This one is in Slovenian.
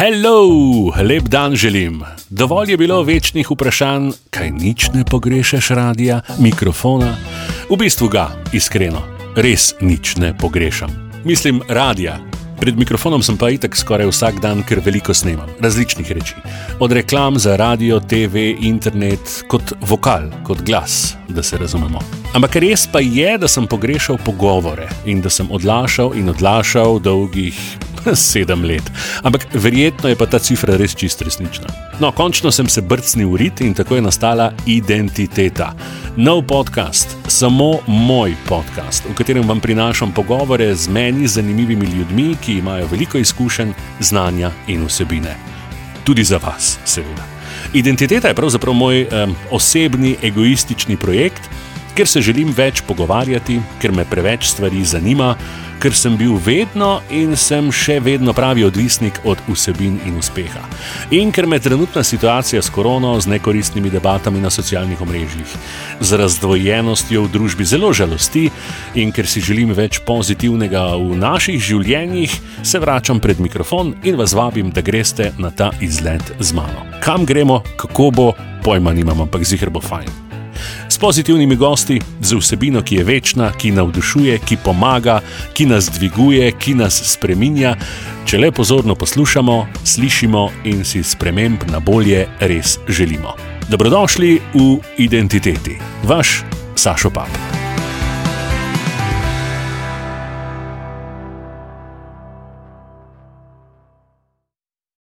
Hello, lep dan želim. Dovolj je bilo večnih vprašanj, kaj nič ne pogrešaš radia, mikrofona. V bistvu ga, iskreno, res nič ne pogrešam. Mislim, radia. Pred mikrofonom sem pa itak skoraj vsak dan, ker veliko snemam, različnih reči. Od reklam za radio, TV, internet, kot vokal, kot glas, da se razumemo. Ampak res pa je, da sem pogrešal pogovore in da sem odlašal in odlašal dolgih sedem let. Ampak verjetno je pa ta cifra res čist resnična. No, končno sem se brcnil v rit in tako je nastala identiteta. Nov podcast, samo moj podcast, v katerem vam prinašam pogovore z meni zanimivimi ljudmi, ki imajo veliko izkušenj, znanja in vsebine. Tudi za vas, seveda. Identiteta je pravzaprav moj um, osebni, egoistični projekt, ker se želim več pogovarjati, ker me preveč stvari zanima ker sem bil vedno in sem še vedno pravi odvisnik od vsebin in uspeha. In ker me trenutna situacija s korono, z nekoristnimi debatami na socialnih omrežjih, z razdvojenostjo v družbi zelo žalosti in ker si želim več pozitivnega v naših življenjih, se vračam pred mikrofon in vas vabim, da greste na ta izlet z mano. Kam gremo, kako bo, pojma nimam, ampak zihar bo fajn pozitivnimi gosti, z vsebino, ki je večna, ki navdušuje, ki pomaga, ki nas dviguje, ki nas spreminja. Če le pozorno poslušamo, slišimo in si sprememb na bolje res želimo. Dobrodošli v identiteti, vaš Sašo Pap.